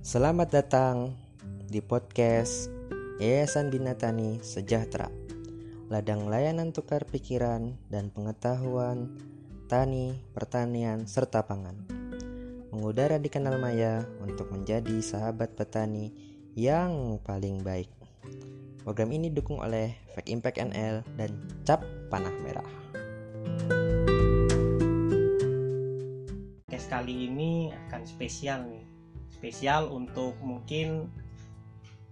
Selamat datang di podcast Yayasan Binatani Sejahtera Ladang layanan tukar pikiran dan pengetahuan Tani, pertanian, serta pangan. Mengudara di kanal Maya untuk menjadi sahabat petani yang paling baik Program ini didukung oleh Fake Impact NL dan Cap Panah Merah. Podcast kali ini akan spesial nih. Spesial untuk mungkin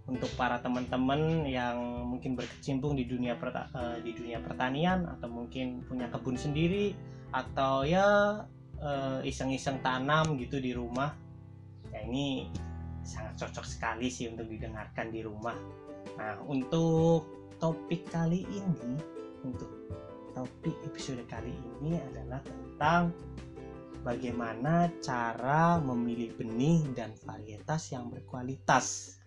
untuk para teman-teman yang mungkin berkecimpung di dunia uh, di dunia pertanian atau mungkin punya kebun sendiri atau ya uh, iseng-iseng tanam gitu di rumah. Ya ini sangat cocok sekali sih untuk didengarkan di rumah nah untuk topik kali ini untuk topik episode kali ini adalah tentang bagaimana cara memilih benih dan varietas yang berkualitas.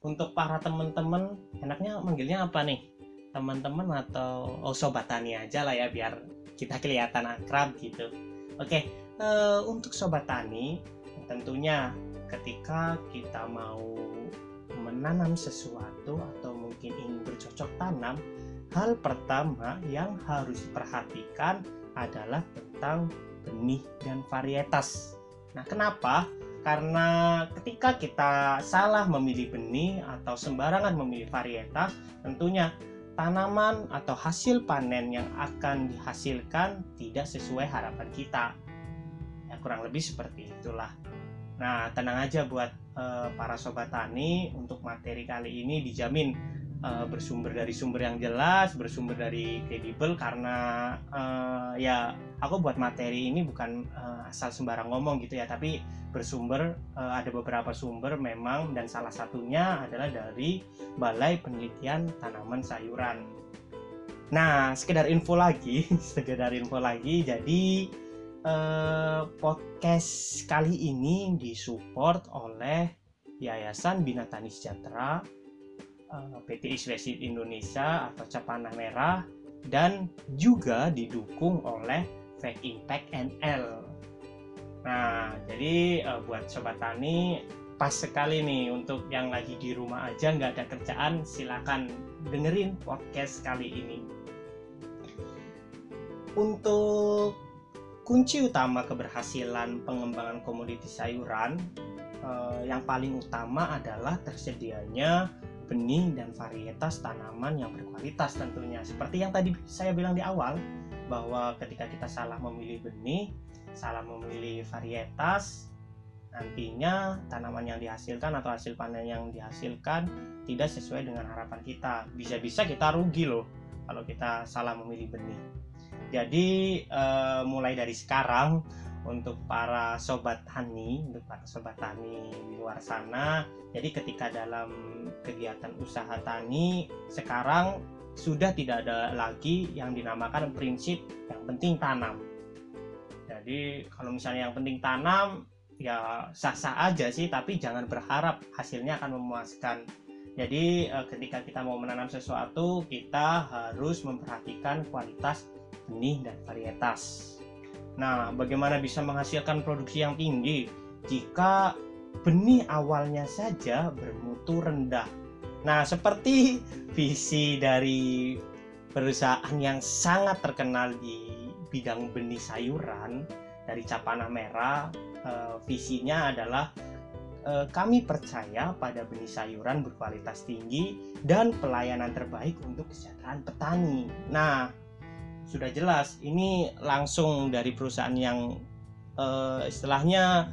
Untuk para teman-teman, enaknya manggilnya apa nih? Teman-teman atau oh sobat tani aja lah ya biar kita kelihatan akrab gitu. Oke, uh, untuk sobat tani, tentunya ketika kita mau menanam sesuatu atau mungkin ingin bercocok tanam, hal pertama yang harus diperhatikan adalah tentang benih dan varietas. Nah, kenapa? Karena ketika kita salah memilih benih atau sembarangan memilih varietas, tentunya tanaman atau hasil panen yang akan dihasilkan tidak sesuai harapan kita. Ya, kurang lebih seperti itulah. Nah, tenang aja buat uh, para sobat tani, untuk materi kali ini dijamin uh, bersumber dari sumber yang jelas, bersumber dari kredibel karena uh, ya aku buat materi ini bukan uh, asal sembarang ngomong gitu ya, tapi bersumber uh, ada beberapa sumber memang dan salah satunya adalah dari Balai Penelitian Tanaman Sayuran. Nah, sekedar info lagi, sekedar info lagi, jadi uh, podcast kali ini disupport oleh Yayasan Binatani Sejahtera Eh, PT Iswesit Indonesia atau Capana Merah dan juga didukung oleh Fake Impact NL. Nah, jadi uh, buat sobat tani pas sekali nih untuk yang lagi di rumah aja nggak ada kerjaan silakan dengerin podcast kali ini. Untuk kunci utama keberhasilan pengembangan komoditi sayuran uh, yang paling utama adalah tersedianya benih dan varietas tanaman yang berkualitas tentunya. Seperti yang tadi saya bilang di awal, bahwa ketika kita salah memilih benih, salah memilih varietas, nantinya tanaman yang dihasilkan atau hasil panen yang dihasilkan tidak sesuai dengan harapan kita. Bisa-bisa kita rugi loh kalau kita salah memilih benih. Jadi eh, mulai dari sekarang untuk para sobat tani, untuk para sobat tani di luar sana. Jadi ketika dalam kegiatan usaha tani sekarang sudah tidak ada lagi yang dinamakan prinsip yang penting tanam. Jadi kalau misalnya yang penting tanam ya sah-sah aja sih tapi jangan berharap hasilnya akan memuaskan. Jadi eh, ketika kita mau menanam sesuatu kita harus memperhatikan kualitas benih dan varietas. Nah, bagaimana bisa menghasilkan produksi yang tinggi jika benih awalnya saja bermutu rendah? Nah, seperti visi dari perusahaan yang sangat terkenal di bidang benih sayuran dari Capana Merah, eh, visinya adalah eh, kami percaya pada benih sayuran berkualitas tinggi dan pelayanan terbaik untuk kesejahteraan petani. Nah, sudah jelas ini langsung dari perusahaan yang uh, istilahnya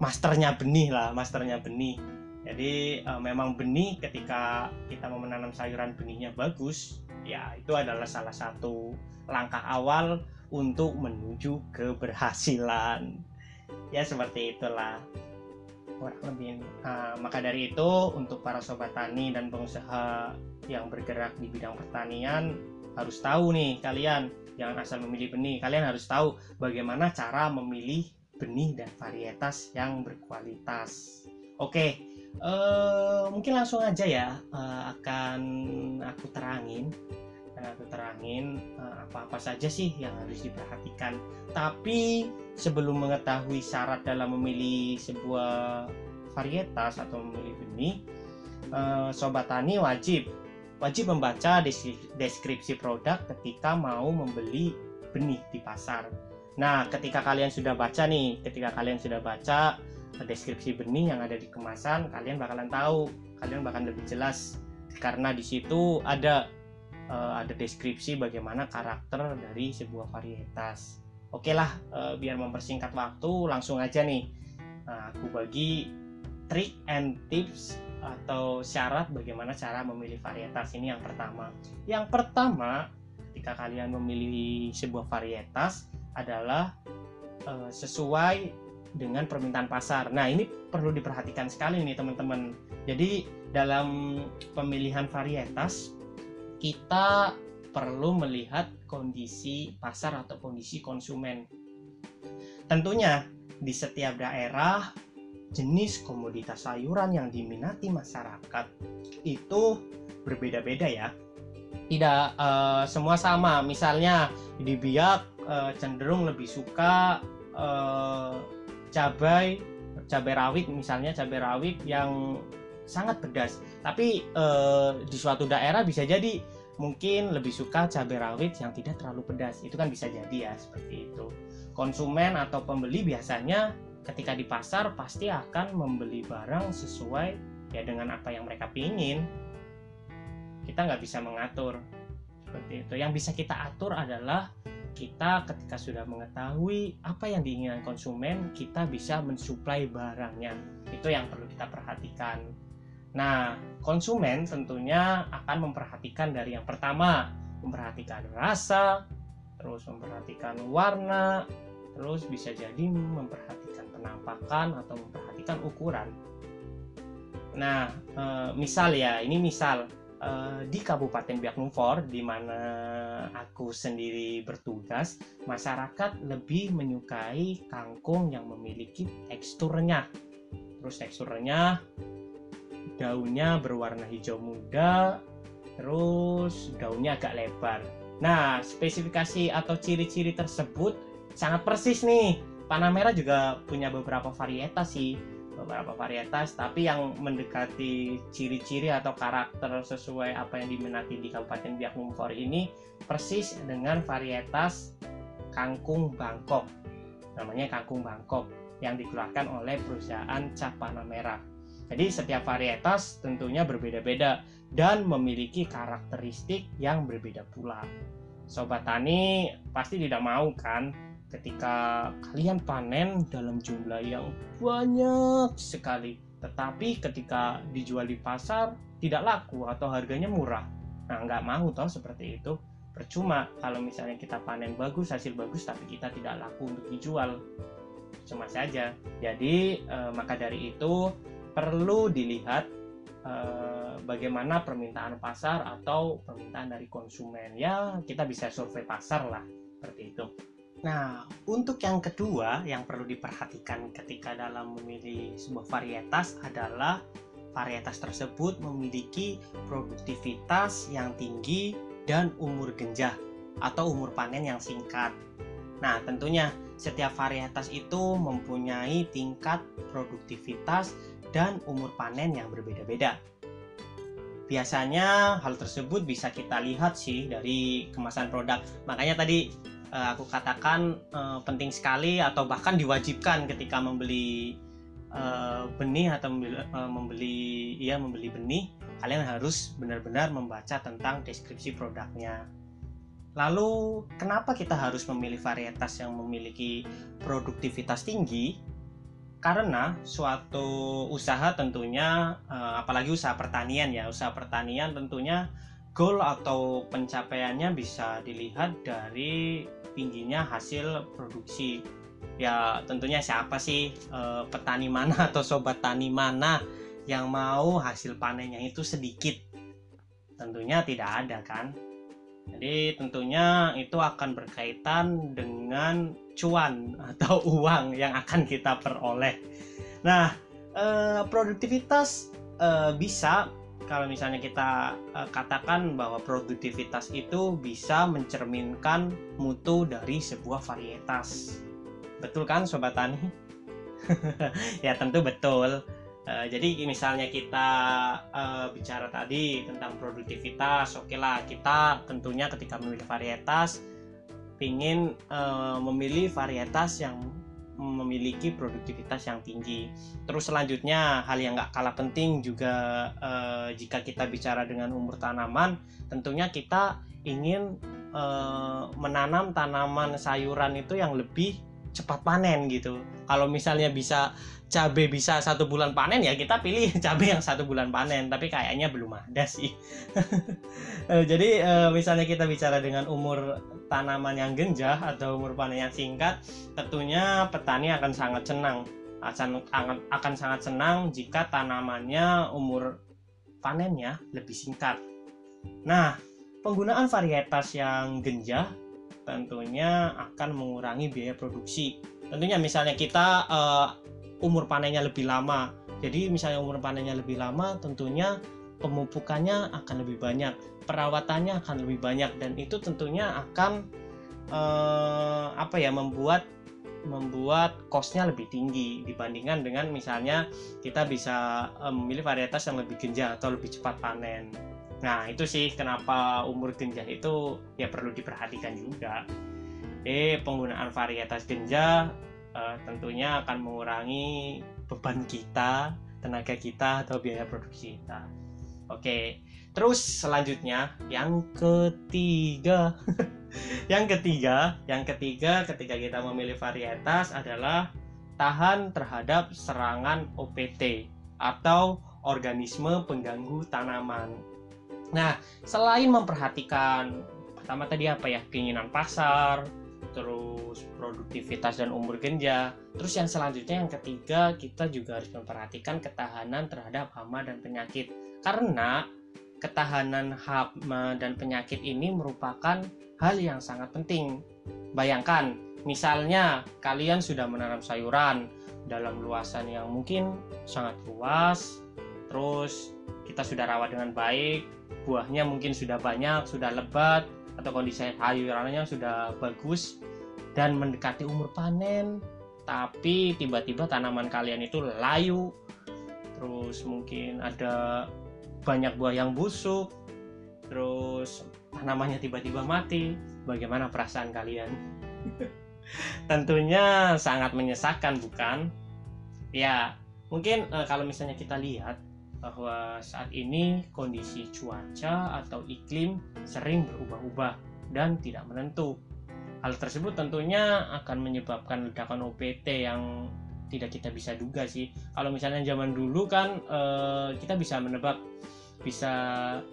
masternya benih lah masternya benih. Jadi uh, memang benih ketika kita mau menanam sayuran benihnya bagus ya itu adalah salah satu langkah awal untuk menuju keberhasilan. Ya seperti itulah. Kurang lebih uh, maka dari itu untuk para sobat tani dan pengusaha yang bergerak di bidang pertanian harus tahu nih kalian. Jangan asal memilih benih. Kalian harus tahu bagaimana cara memilih benih dan varietas yang berkualitas. Oke uh, mungkin langsung aja ya uh, akan aku terangin. Aku terangin apa-apa saja sih yang harus diperhatikan. Tapi sebelum mengetahui syarat dalam memilih sebuah varietas atau memilih benih, sobat tani wajib wajib membaca deskripsi produk ketika mau membeli benih di pasar. Nah, ketika kalian sudah baca nih, ketika kalian sudah baca deskripsi benih yang ada di kemasan, kalian bakalan tahu, kalian bakalan lebih jelas karena di situ ada uh, ada deskripsi bagaimana karakter dari sebuah varietas. Oke lah, uh, biar mempersingkat waktu, langsung aja nih. Nah, aku bagi trik and tips atau syarat bagaimana cara memilih varietas ini yang pertama. Yang pertama, ketika kalian memilih sebuah varietas adalah uh, sesuai dengan permintaan pasar. Nah, ini perlu diperhatikan sekali nih teman-teman. Jadi, dalam pemilihan varietas kita perlu melihat kondisi pasar atau kondisi konsumen. Tentunya di setiap daerah jenis komoditas sayuran yang diminati masyarakat itu berbeda-beda ya. Tidak uh, semua sama. Misalnya di Biak uh, cenderung lebih suka uh, cabai cabai rawit misalnya cabai rawit yang sangat pedas. Tapi uh, di suatu daerah bisa jadi mungkin lebih suka cabai rawit yang tidak terlalu pedas. Itu kan bisa jadi ya seperti itu. Konsumen atau pembeli biasanya ketika di pasar pasti akan membeli barang sesuai ya dengan apa yang mereka pingin. Kita nggak bisa mengatur seperti itu. Yang bisa kita atur adalah kita ketika sudah mengetahui apa yang diinginkan konsumen kita bisa mensuplai barangnya. Itu yang perlu kita perhatikan. Nah konsumen tentunya akan memperhatikan dari yang pertama memperhatikan rasa terus memperhatikan warna terus bisa jadi memperhatikan penampakan atau memperhatikan ukuran. Nah, e, misal ya, ini misal e, di Kabupaten Biak Numfor di mana aku sendiri bertugas, masyarakat lebih menyukai kangkung yang memiliki teksturnya. Terus teksturnya daunnya berwarna hijau muda, terus daunnya agak lebar. Nah, spesifikasi atau ciri-ciri tersebut sangat persis nih Panamera juga punya beberapa varietas sih beberapa varietas tapi yang mendekati ciri-ciri atau karakter sesuai apa yang diminati di Kabupaten Biak Numfor ini persis dengan varietas kangkung Bangkok. Namanya kangkung Bangkok yang dikeluarkan oleh perusahaan Cap Panamera jadi setiap varietas tentunya berbeda-beda dan memiliki karakteristik yang berbeda pula. Sobat Tani pasti tidak mau kan ketika kalian panen dalam jumlah yang banyak sekali tetapi ketika dijual di pasar tidak laku atau harganya murah. Nah nggak mau toh seperti itu. Percuma kalau misalnya kita panen bagus hasil bagus tapi kita tidak laku untuk dijual. Cuma saja. Jadi e, maka dari itu perlu dilihat e, bagaimana permintaan pasar atau permintaan dari konsumen. Ya kita bisa survei pasar lah seperti itu Nah, untuk yang kedua yang perlu diperhatikan ketika dalam memilih sebuah varietas adalah varietas tersebut memiliki produktivitas yang tinggi dan umur genjah atau umur panen yang singkat. Nah, tentunya setiap varietas itu mempunyai tingkat produktivitas dan umur panen yang berbeda-beda. Biasanya hal tersebut bisa kita lihat sih dari kemasan produk. Makanya tadi uh, aku katakan uh, penting sekali atau bahkan diwajibkan ketika membeli uh, benih atau membeli, uh, membeli ya membeli benih kalian harus benar-benar membaca tentang deskripsi produknya. Lalu kenapa kita harus memilih varietas yang memiliki produktivitas tinggi? Karena suatu usaha tentunya apalagi usaha pertanian ya, usaha pertanian tentunya goal atau pencapaiannya bisa dilihat dari tingginya hasil produksi. Ya tentunya siapa sih e, petani mana atau sobat tani mana yang mau hasil panennya itu sedikit? Tentunya tidak ada kan? Jadi tentunya itu akan berkaitan dengan cuan atau uang yang akan kita peroleh. Nah e, produktivitas e, bisa kalau misalnya kita uh, katakan bahwa produktivitas itu bisa mencerminkan mutu dari sebuah varietas. Betul kan sobat tani? ya tentu betul. Uh, jadi misalnya kita uh, bicara tadi tentang produktivitas, oke okay lah kita tentunya ketika memilih varietas ingin uh, memilih varietas yang memiliki produktivitas yang tinggi. Terus selanjutnya hal yang nggak kalah penting juga eh, jika kita bicara dengan umur tanaman, tentunya kita ingin eh, menanam tanaman sayuran itu yang lebih cepat panen gitu. Kalau misalnya bisa cabai bisa satu bulan panen ya kita pilih cabai yang satu bulan panen tapi kayaknya belum ada sih. Eh, jadi eh, misalnya kita bicara dengan umur tanaman yang genjah atau umur panen yang singkat tentunya petani akan sangat senang. Akan, akan sangat senang jika tanamannya umur panennya lebih singkat. Nah penggunaan varietas yang genjah tentunya akan mengurangi biaya produksi tentunya misalnya kita uh, umur panennya lebih lama. Jadi misalnya umur panennya lebih lama, tentunya pemupukannya akan lebih banyak, perawatannya akan lebih banyak dan itu tentunya akan eh, apa ya membuat membuat kosnya lebih tinggi dibandingkan dengan misalnya kita bisa eh, memilih varietas yang lebih genjah atau lebih cepat panen. Nah itu sih kenapa umur genjah itu ya perlu diperhatikan juga. Eh penggunaan varietas genjah uh, tentunya akan mengurangi beban kita, tenaga kita atau biaya produksi kita. Oke, terus selanjutnya yang ketiga, yang ketiga, yang ketiga ketika kita memilih varietas adalah tahan terhadap serangan OPT atau organisme pengganggu tanaman. Nah, selain memperhatikan pertama tadi apa ya keinginan pasar, terus produktivitas dan umur genja. Terus yang selanjutnya yang ketiga kita juga harus memperhatikan ketahanan terhadap hama dan penyakit. Karena ketahanan hama dan penyakit ini merupakan hal yang sangat penting. Bayangkan, misalnya kalian sudah menanam sayuran dalam luasan yang mungkin sangat luas, terus kita sudah rawat dengan baik, buahnya mungkin sudah banyak, sudah lebat, atau kondisi sayurannya sudah bagus dan mendekati umur panen tapi tiba-tiba tanaman kalian itu layu. Terus mungkin ada banyak buah yang busuk terus tanamannya tiba-tiba mati. Bagaimana perasaan kalian? Tentunya sangat menyesakan bukan? Ya mungkin e, kalau misalnya kita lihat bahwa saat ini kondisi cuaca atau iklim sering berubah-ubah dan tidak menentu. Hal tersebut tentunya akan menyebabkan ledakan OPT yang tidak kita bisa duga sih. Kalau misalnya zaman dulu kan eh, kita bisa menebak bisa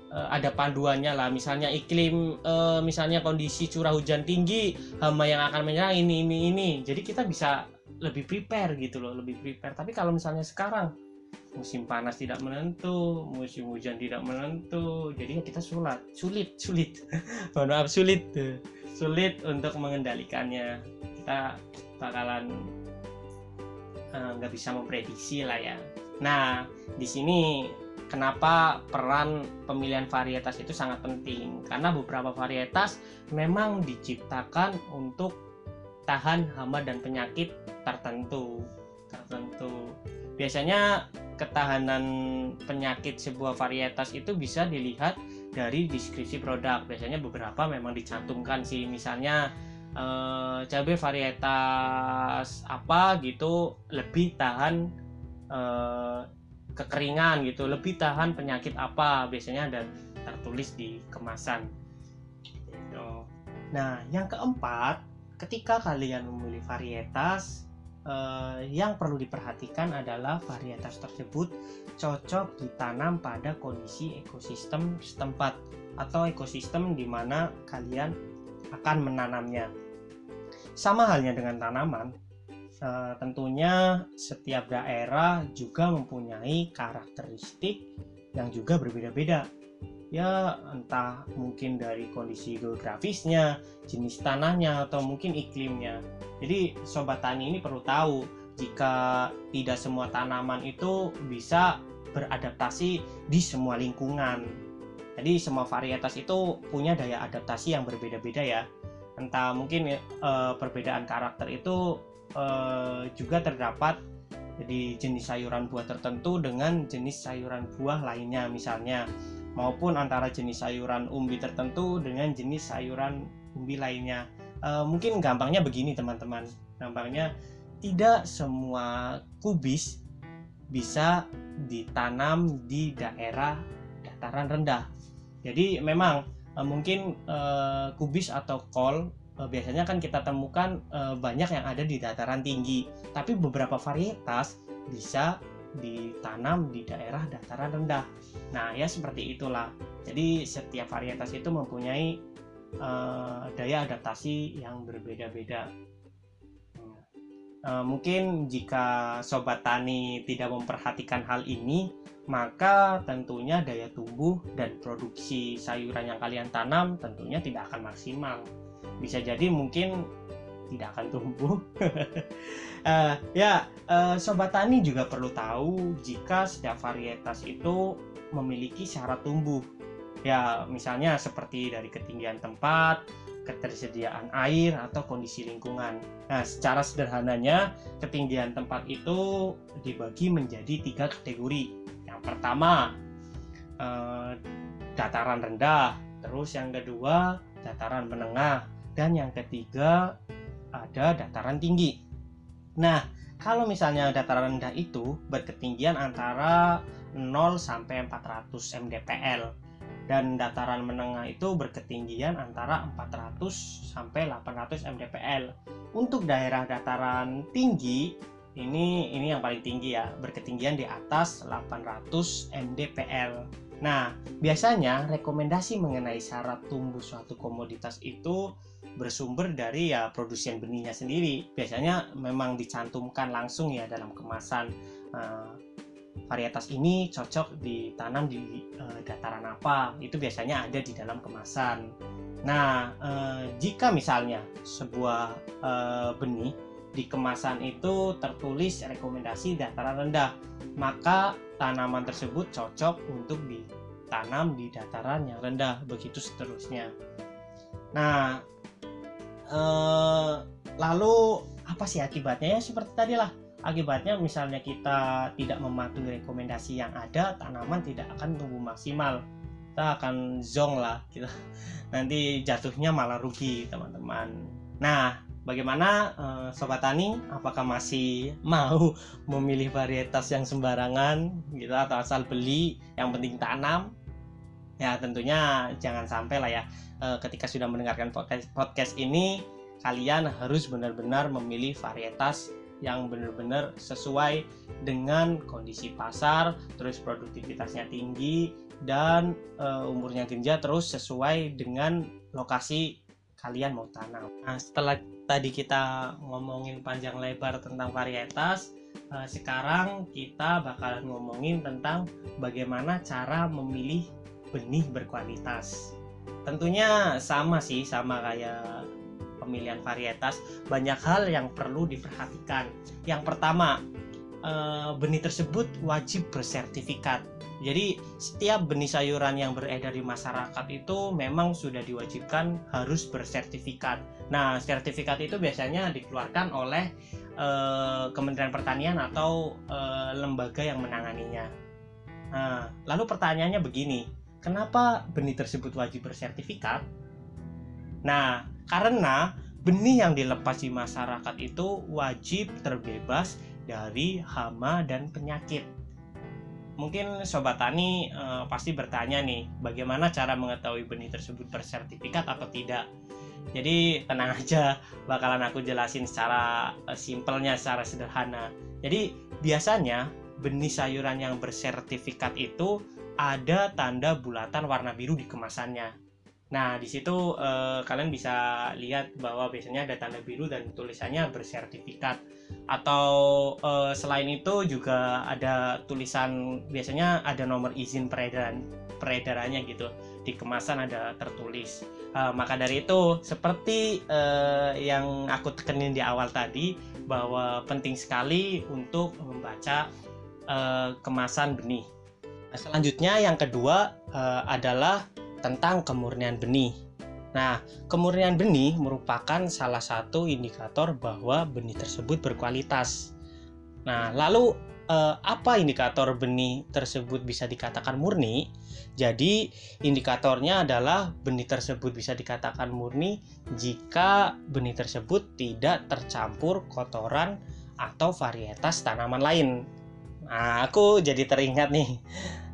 eh, ada panduannya lah misalnya iklim eh, misalnya kondisi curah hujan tinggi hama yang akan menyerang ini ini ini jadi kita bisa lebih prepare gitu loh lebih prepare tapi kalau misalnya sekarang musim panas tidak menentu, musim hujan tidak menentu, jadi kita sulit, sulit, sulit, mohon maaf sulit, sulit untuk mengendalikannya. Kita bakalan eh, nggak uh, bisa memprediksi lah ya. Nah, di sini kenapa peran pemilihan varietas itu sangat penting? Karena beberapa varietas memang diciptakan untuk tahan hama dan penyakit tertentu, tertentu. Biasanya ketahanan penyakit sebuah varietas itu bisa dilihat dari deskripsi produk. Biasanya beberapa memang dicantumkan sih, misalnya eh, cabai varietas apa gitu lebih tahan eh, kekeringan gitu, lebih tahan penyakit apa. Biasanya ada tertulis di kemasan. Gitu. Nah, yang keempat, ketika kalian memilih varietas, eh, yang perlu diperhatikan adalah varietas tersebut cocok ditanam pada kondisi ekosistem setempat atau ekosistem di mana kalian akan menanamnya. Sama halnya dengan tanaman, eh, tentunya setiap daerah juga mempunyai karakteristik yang juga berbeda-beda ya entah mungkin dari kondisi geografisnya, jenis tanahnya atau mungkin iklimnya. Jadi sobat tani ini perlu tahu jika tidak semua tanaman itu bisa beradaptasi di semua lingkungan. Jadi semua varietas itu punya daya adaptasi yang berbeda-beda ya. Entah mungkin uh, perbedaan karakter itu uh, juga terdapat di jenis sayuran buah tertentu dengan jenis sayuran buah lainnya misalnya maupun antara jenis sayuran umbi tertentu dengan jenis sayuran umbi lainnya. Uh, mungkin gampangnya begini teman-teman. Gampangnya tidak semua kubis bisa ditanam di daerah dataran rendah. Jadi memang uh, mungkin uh, kubis atau kol uh, biasanya kan kita temukan uh, banyak yang ada di dataran tinggi, tapi beberapa varietas bisa ditanam di daerah dataran rendah. Nah, ya seperti itulah. Jadi setiap varietas itu mempunyai uh, daya adaptasi yang berbeda-beda. Uh, mungkin jika sobat tani tidak memperhatikan hal ini, maka tentunya daya tumbuh dan produksi sayuran yang kalian tanam tentunya tidak akan maksimal. Bisa jadi mungkin tidak akan tumbuh. uh, ya, uh, sobat tani juga perlu tahu jika setiap varietas itu memiliki syarat tumbuh. Ya, misalnya seperti dari ketinggian tempat, ketersediaan air atau kondisi lingkungan. Nah, secara sederhananya, ketinggian tempat itu dibagi menjadi tiga kategori. Yang pertama, eh, dataran rendah, terus yang kedua, dataran menengah, dan yang ketiga, ada dataran tinggi. Nah, kalau misalnya dataran rendah itu berketinggian antara 0 sampai 400 mdpl dan dataran menengah itu berketinggian antara 400 sampai 800 mdpl. Untuk daerah dataran tinggi ini ini yang paling tinggi ya, berketinggian di atas 800 mdpl. Nah, biasanya rekomendasi mengenai syarat tumbuh suatu komoditas itu bersumber dari ya produsen benihnya sendiri. Biasanya memang dicantumkan langsung ya dalam kemasan. Uh, varietas ini cocok ditanam di e, dataran apa. Itu biasanya ada di dalam kemasan. Nah e, jika misalnya sebuah e, benih di kemasan itu tertulis rekomendasi dataran rendah maka tanaman tersebut cocok untuk ditanam di dataran yang rendah begitu seterusnya. Nah e, lalu apa sih akibatnya ya seperti tadi lah Akibatnya misalnya kita tidak mematuhi rekomendasi yang ada, tanaman tidak akan tumbuh maksimal. Kita akan zong lah, kita nanti jatuhnya malah rugi teman-teman. Nah, bagaimana eh, sobat tani? Apakah masih mau memilih varietas yang sembarangan gitu atau asal beli? Yang penting tanam? Ya tentunya jangan sampai lah ya. Eh, ketika sudah mendengarkan podcast podcast ini, kalian harus benar-benar memilih varietas yang benar-benar sesuai dengan kondisi pasar, terus produktivitasnya tinggi dan e, umurnya genjat terus sesuai dengan lokasi kalian mau tanam. Nah, setelah tadi kita ngomongin panjang lebar tentang varietas, e, sekarang kita bakalan ngomongin tentang bagaimana cara memilih benih berkualitas. Tentunya sama sih sama kayak pemilihan varietas banyak hal yang perlu diperhatikan. Yang pertama, eh, benih tersebut wajib bersertifikat. Jadi setiap benih sayuran yang beredar di masyarakat itu memang sudah diwajibkan harus bersertifikat. Nah, sertifikat itu biasanya dikeluarkan oleh eh, Kementerian Pertanian atau eh, lembaga yang menanganinya. Nah, lalu pertanyaannya begini, kenapa benih tersebut wajib bersertifikat? Nah, karena benih yang dilepas di masyarakat itu wajib terbebas dari hama dan penyakit. Mungkin sobat tani e, pasti bertanya nih, bagaimana cara mengetahui benih tersebut bersertifikat atau tidak? Jadi tenang aja, bakalan aku jelasin secara e, simpelnya, secara sederhana. Jadi biasanya benih sayuran yang bersertifikat itu ada tanda bulatan warna biru di kemasannya. Nah, di situ eh, kalian bisa lihat bahwa biasanya ada tanda biru dan tulisannya bersertifikat. Atau eh, selain itu juga ada tulisan biasanya ada nomor izin peredaran peredarannya gitu. Di kemasan ada tertulis. Eh, maka dari itu, seperti eh, yang aku tekenin di awal tadi bahwa penting sekali untuk membaca eh, kemasan benih selanjutnya yang kedua uh, adalah tentang kemurnian benih. Nah, kemurnian benih merupakan salah satu indikator bahwa benih tersebut berkualitas. Nah, lalu eh, apa indikator benih tersebut bisa dikatakan murni? Jadi, indikatornya adalah benih tersebut bisa dikatakan murni jika benih tersebut tidak tercampur kotoran atau varietas tanaman lain. Nah, aku jadi teringat nih.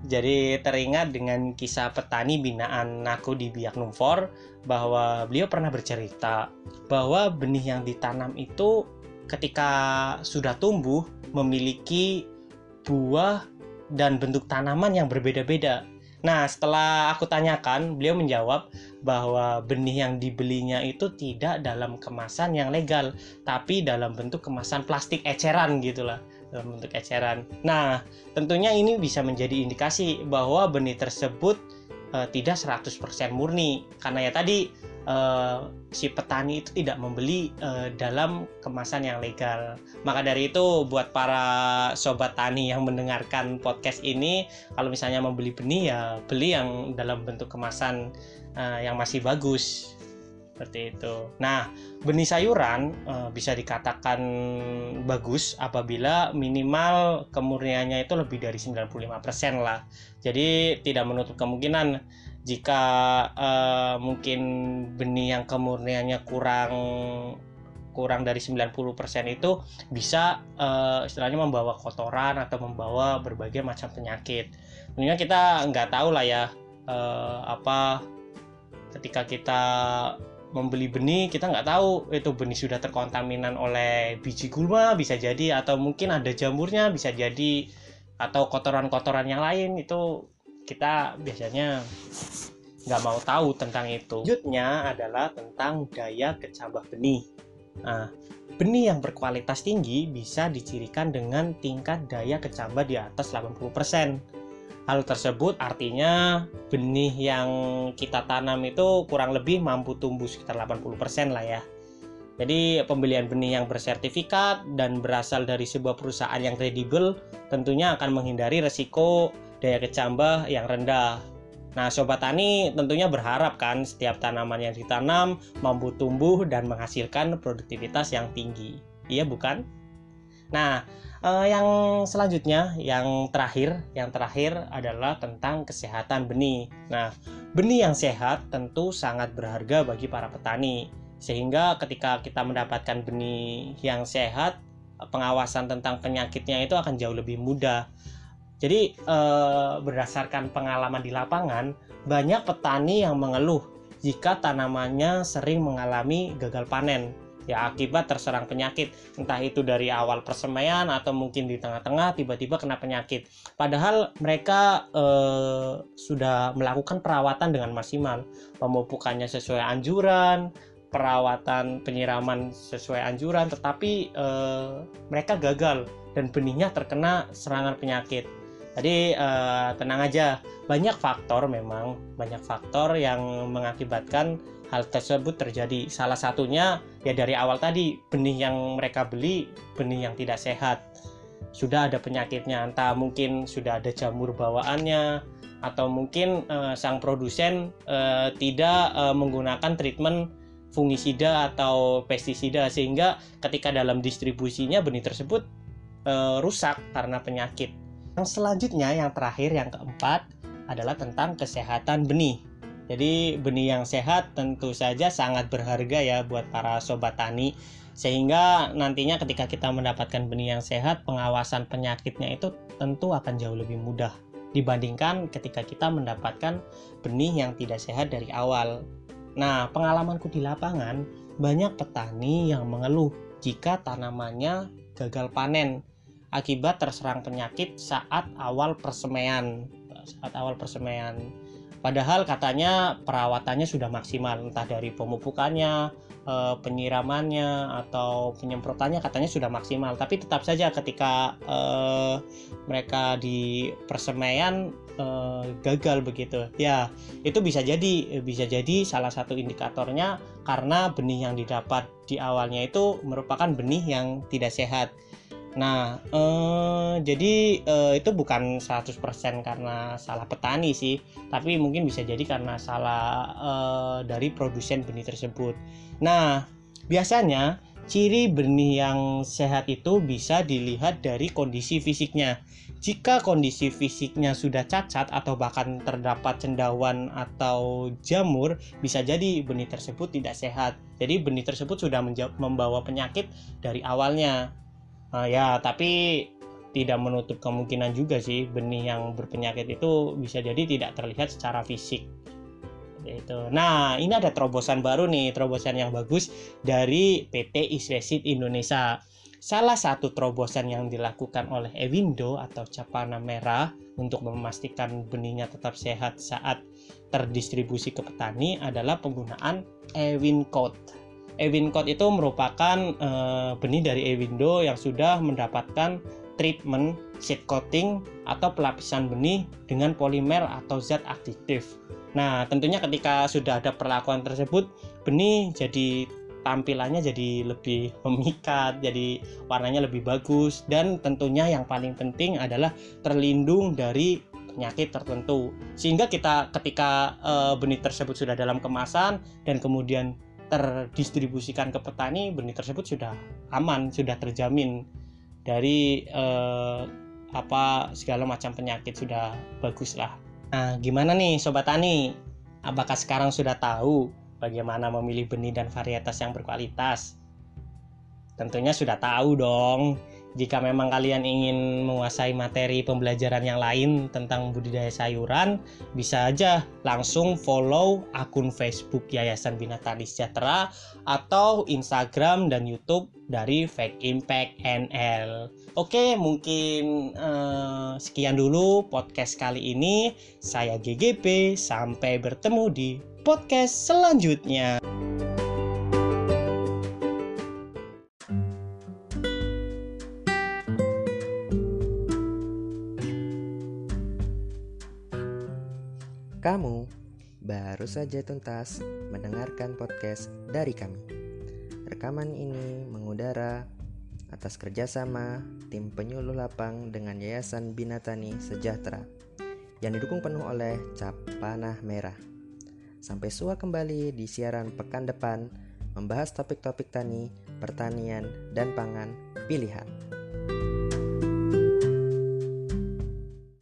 Jadi teringat dengan kisah petani binaan aku di Biak Numfor bahwa beliau pernah bercerita bahwa benih yang ditanam itu ketika sudah tumbuh memiliki buah dan bentuk tanaman yang berbeda-beda. Nah, setelah aku tanyakan, beliau menjawab bahwa benih yang dibelinya itu tidak dalam kemasan yang legal, tapi dalam bentuk kemasan plastik eceran gitulah, dalam bentuk eceran. Nah, tentunya ini bisa menjadi indikasi bahwa benih tersebut uh, tidak 100% murni karena ya tadi uh, si petani itu tidak membeli uh, dalam kemasan yang legal. Maka dari itu buat para sobat tani yang mendengarkan podcast ini kalau misalnya membeli benih ya beli yang dalam bentuk kemasan uh, yang masih bagus seperti itu. Nah, benih sayuran uh, bisa dikatakan bagus apabila minimal kemurniannya itu lebih dari 95% lah. Jadi tidak menutup kemungkinan jika uh, mungkin benih yang kemurniannya kurang kurang dari 90% itu bisa uh, istilahnya membawa kotoran atau membawa berbagai macam penyakit. Tentunya kita nggak tahu lah ya apa ketika kita membeli benih kita nggak tahu itu benih sudah terkontaminan oleh biji gulma bisa jadi atau mungkin ada jamurnya bisa jadi atau kotoran-kotoran yang lain itu kita biasanya nggak mau tahu tentang itu. Selanjutnya adalah tentang daya kecambah benih. Nah, benih yang berkualitas tinggi bisa dicirikan dengan tingkat daya kecambah di atas 80%. Hal tersebut artinya benih yang kita tanam itu kurang lebih mampu tumbuh sekitar 80% lah ya. Jadi pembelian benih yang bersertifikat dan berasal dari sebuah perusahaan yang kredibel tentunya akan menghindari resiko daya kecambah yang rendah. Nah, sobat tani tentunya berharap kan setiap tanaman yang ditanam mampu tumbuh dan menghasilkan produktivitas yang tinggi. Iya bukan? Nah, uh, yang selanjutnya yang terakhir yang terakhir adalah tentang kesehatan benih. Nah benih yang sehat tentu sangat berharga bagi para petani. Sehingga ketika kita mendapatkan benih yang sehat pengawasan tentang penyakitnya itu akan jauh lebih mudah. Jadi eh, berdasarkan pengalaman di lapangan banyak petani yang mengeluh jika tanamannya sering mengalami gagal panen ya akibat terserang penyakit. Entah itu dari awal persemaian atau mungkin di tengah-tengah tiba-tiba kena penyakit. Padahal mereka eh, sudah melakukan perawatan dengan maksimal. Pemupukannya sesuai anjuran perawatan penyiraman sesuai anjuran tetapi eh, mereka gagal dan benihnya terkena serangan penyakit. Jadi eh, tenang aja. Banyak faktor memang. Banyak faktor yang mengakibatkan hal tersebut terjadi. Salah satunya ya dari awal tadi benih yang mereka beli benih yang tidak sehat. Sudah ada penyakitnya, entah mungkin sudah ada jamur bawaannya atau mungkin uh, sang produsen uh, tidak uh, menggunakan treatment fungisida atau pestisida sehingga ketika dalam distribusinya benih tersebut uh, rusak karena penyakit. Yang selanjutnya yang terakhir yang keempat adalah tentang kesehatan benih. Jadi benih yang sehat tentu saja sangat berharga ya buat para sobat tani sehingga nantinya ketika kita mendapatkan benih yang sehat pengawasan penyakitnya itu tentu akan jauh lebih mudah dibandingkan ketika kita mendapatkan benih yang tidak sehat dari awal. Nah, pengalamanku di lapangan banyak petani yang mengeluh jika tanamannya gagal panen akibat terserang penyakit saat awal persemaian. Saat awal persemaian Padahal katanya perawatannya sudah maksimal, entah dari pemupukannya, eh, penyiramannya, atau penyemprotannya katanya sudah maksimal. Tapi tetap saja ketika eh, mereka di persemaian eh, gagal begitu, ya itu bisa jadi bisa jadi salah satu indikatornya karena benih yang didapat di awalnya itu merupakan benih yang tidak sehat. Nah, eh, jadi eh, itu bukan 100% karena salah petani sih, tapi mungkin bisa jadi karena salah eh, dari produsen benih tersebut. Nah, biasanya ciri benih yang sehat itu bisa dilihat dari kondisi fisiknya. Jika kondisi fisiknya sudah cacat atau bahkan terdapat cendawan atau jamur, bisa jadi benih tersebut tidak sehat. Jadi benih tersebut sudah membawa penyakit dari awalnya uh, ya tapi tidak menutup kemungkinan juga sih benih yang berpenyakit itu bisa jadi tidak terlihat secara fisik itu. Nah, ini ada terobosan baru nih, terobosan yang bagus dari PT Isresit Indonesia. Salah satu terobosan yang dilakukan oleh Ewindo atau Capana Merah untuk memastikan benihnya tetap sehat saat terdistribusi ke petani adalah penggunaan Ewin Code. Ewin Code itu merupakan uh, benih dari Ewindo yang sudah mendapatkan treatment seed coating atau pelapisan benih dengan polimer atau zat aktif. Nah, tentunya ketika sudah ada perlakuan tersebut, benih jadi tampilannya jadi lebih memikat, jadi warnanya lebih bagus dan tentunya yang paling penting adalah terlindung dari penyakit tertentu. Sehingga kita ketika e, benih tersebut sudah dalam kemasan dan kemudian terdistribusikan ke petani benih tersebut sudah aman sudah terjamin dari eh, apa segala macam penyakit sudah bagus lah. Nah gimana nih sobat tani? Apakah sekarang sudah tahu bagaimana memilih benih dan varietas yang berkualitas? Tentunya sudah tahu dong jika memang kalian ingin menguasai materi pembelajaran yang lain tentang budidaya sayuran, bisa aja langsung follow akun Facebook Yayasan Bina Tani Sejahtera atau Instagram dan YouTube dari Fake Impact NL. Oke, mungkin uh, sekian dulu podcast kali ini. Saya GGP, sampai bertemu di podcast selanjutnya. Saja tuntas mendengarkan podcast dari kami. Rekaman ini mengudara atas kerjasama tim penyuluh lapang dengan Yayasan Binatani Sejahtera yang didukung penuh oleh Cap Panah Merah. Sampai sua kembali di siaran pekan depan membahas topik-topik tani, pertanian, dan pangan pilihan.